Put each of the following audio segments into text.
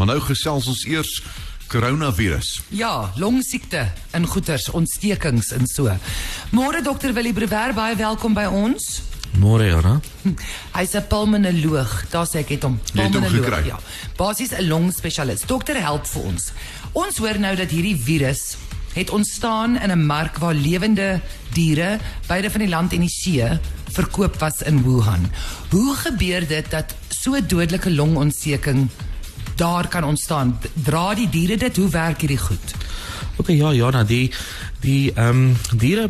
Maar nou gesels ons eers coronavirus. Ja, longsiekte in goeters, ontstekings en so. Môre dokter Willie Brewer, baie welkom by ons. Môre Jana. Hy's 'n pulmonoloog. Daar sê ek het hom. Gekry. Ja. Basies 'n longspesialis. Dokter help vir ons. Ons hoor nou dat hierdie virus het ontstaan in 'n mark waar lewende diere beide van die land en die see verkoop was in Wuhan. Hoe gebeur dit dat so 'n dodelike longontsteking daar kan ontstaan? Dra die diere dit? Hoe werk hierdie goed? OK ja Jana, die die ehm um, diere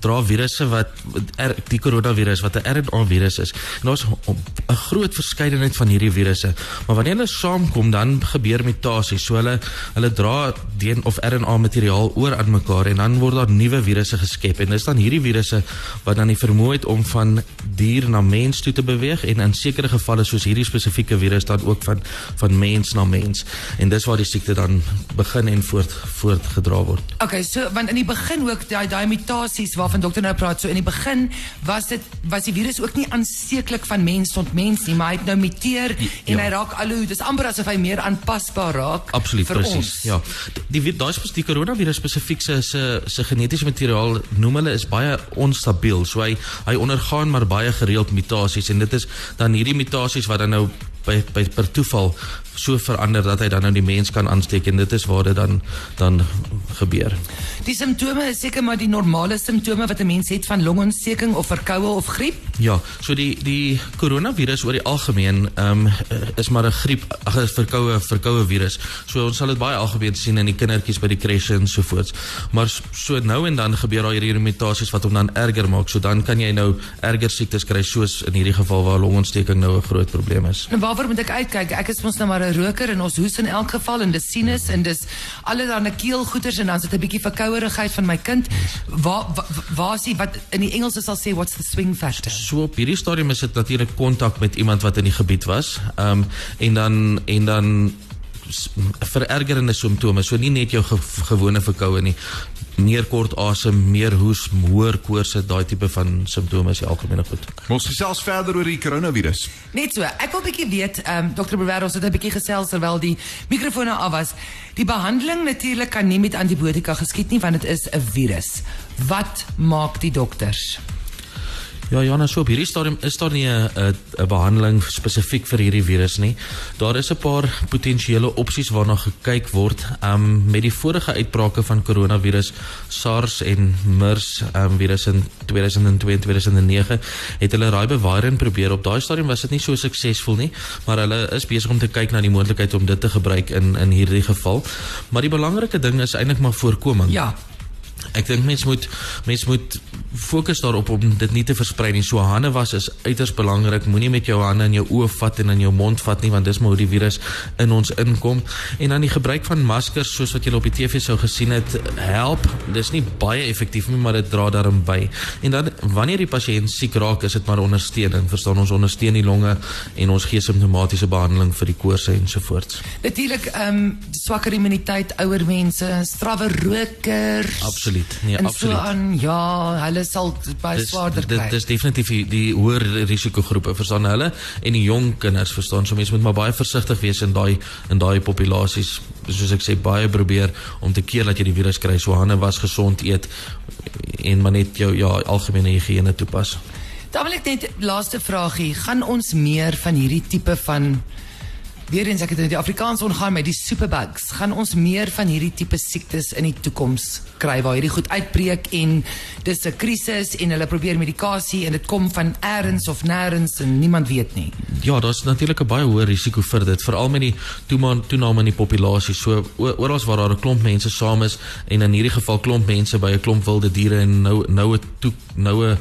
dra virusse wat er, die coronavirus wat 'n RNA virus is. En daar's 'n groot verskeidenheid van hierdie virusse. Maar wanneer hulle saamkom dan gebeur mutasies. So hulle hulle dra DNA of RNA materiaal oor aan mekaar en dan word daar nuwe virusse geskep. En dis dan hierdie virusse wat dan die vermoë het om van dier na mens toe te beweeg en in sekere gevalle soos hierdie spesifieke virus dan ook van van mens na mens. En dis waar die siekte dan begin en voort voortgedra word. Okay, so want in die begin ook daai daai mutasies waarvan dokter nou praat, so in die begin was dit was die virus ook nie aansteeklik van mens tot mens nie, maar hy het nou muteer en ja. hy raak al hoe dis amper asof hy meer aanpasbaar raak Absoluut vir presies. ons. Ja. Die daai spes- die coronavirus spesifiek se se se genetiese materiaal noem hulle is baie onstabiel. So hy hy ondergaan maar baie gereeld mutasies en dit is dan hierdie mutasies wat dan nou by by per toeval so verander dat hy dan nou die mens kan aansteek en dit is waar dit dan dan gebeur. Die simptome is seker maar die normale simptome wat 'n mens het van longontsteking of verkoue of griep. Ja, so die die coronavirus oor die algemeen ehm um, is maar 'n griep, ag 'n verkoue verkoue virus. So ons sal dit baie algemeen sien in die kindertjies by die kreche en so voorts. Maar so nou en dan gebeur daar hierdie mutasies wat hom dan erger maak. So dan kan jy nou erger siektes kry soos in hierdie geval waar longontsteking nou 'n groot probleem is. En waarvoor moet ek uitkyk? Ek is mos nou maar 'n roker en ons hoes in elk geval en dis sinus en dis allerlei keelgoeters en dan sit 'n bietjie verkouerigheid van my kind. Waar waar, waar is die wat in die Engels sal sê what's the swing factor? So op hierdie stadium is dit natuurlik kontak met iemand wat in die gebied was. Ehm en dan en dan verergerende simptome. So nie net jou ge gewone verkoue nie. Meer kort asem, meer hoes, hoër koorse, daai tipe van simptome is die algemene goed. Ons gesels verder oor die coronavirus. Net so. Ek wil bietjie weet, ehm um, Dr. Brewer, ons het 'n bietjie gesels terwyl die mikrofone af was. Die behandeling natuurlik kan nie met antibiotika geskied nie want dit is 'n virus. Wat maak die dokters? Ja, Jana, so op hierdie stadium is daar nie 'n behandeling spesifiek vir hierdie virus nie. Daar is 'n paar potensiële opsies waarna gekyk word. Um met die vorige uitbrake van coronavirus SARS en MERS um virus in 2002 en 2009 het hulle raai bewaring probeer. Op daai stadium was dit nie so suksesvol nie, maar hulle is besig om te kyk na die moontlikheid om dit te gebruik in in hierdie geval. Maar die belangrike ding is eintlik maar voorkoming. Ja. Ek dink mens moet mens moet fokus daarop om dit nie te versprei nie. So hande was is uiters belangrik. Moenie met jou hande in jou oë vat en in jou mond vat nie want dis maar hoe die virus in ons inkom. En dan die gebruik van maskers soos wat jy op die TV sou gesien het, help. Dis nie baie effektief nie, maar dit dra daarin by. En dan wanneer die pasiënt siek raak, is dit maar ondersteuning. Verstaan ons ondersteun die longe en ons gee simptomatiese behandeling vir die koorse ensovoorts. Natuurlik ehm um, swakker immuniteit, ouer mense, strawwe rokers. Absoluut. Nee, en absoluut. so aan, ja, hulle sal baie swaarder dit kry. dis definitief die, die hoër risikogroepe verstaan hulle en die jong kinders verstaan. So mense moet maar baie versigtig wees in daai in daai populasies. Soos ek sê baie probeer om te keer dat jy die virus kry. So hande was gesond eet en maar net jou ja algemene higiëne toepas. Dan wil ek net laaste vragie, gaan ons meer van hierdie tipe van weer eens ek het in die Afrikaans ongaan met die superbugs, gaan ons meer van hierdie tipe siektes in die toekoms kry waar hierdie goed uitbreek en dis 'n krisis en hulle probeer medikasie en dit kom van elders of nêrens en niemand weet nie. Ja, daar's natuurlik 'n baie hoë risiko vir dit, veral met die toename in die populasie. So oral waar daar 'n klomp mense saam is en in hierdie geval klomp mense by 'n klomp wilde diere en nou noue toe noue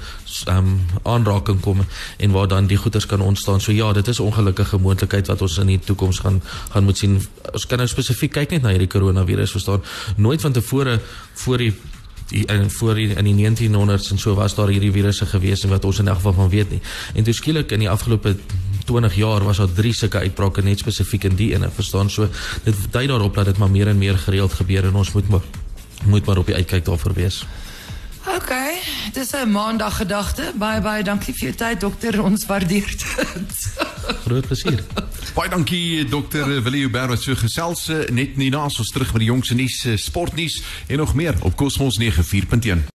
ehm um, aanraking kom en waar dan die goeters kan ontstaan. So ja, dit is ongelukkige moontlikheid wat ons in die toekoms gaan gaan moet sien. Ons kan nou spesifiek kyk net na hierdie coronavirus, verstaan? Nooit van tevore voor die die in voor die, in die 1900s en so was daar hierdie virusse gewees en wat ons in elk geval van weet nie. En toe skielik in die afgelope 20 jaar was daar drie sulke uitbrake net spesifiek in die ene, verstaan? So dit dui daarop dat dit maar meer en meer gereeld gebeur en ons moet maar moet maar op die uitkyk daarvoor wees. OK, dis 'n maandag gedagte. Baie baie dankie vir jou tyd dokter. Ons waardeer dit. Groot plesier. Baie dankie dokter Willie Uber wat so gesels eh, net nie na ons terug met die jongste nuus, eh, sportnuus en nog meer op Cosmos 94.1.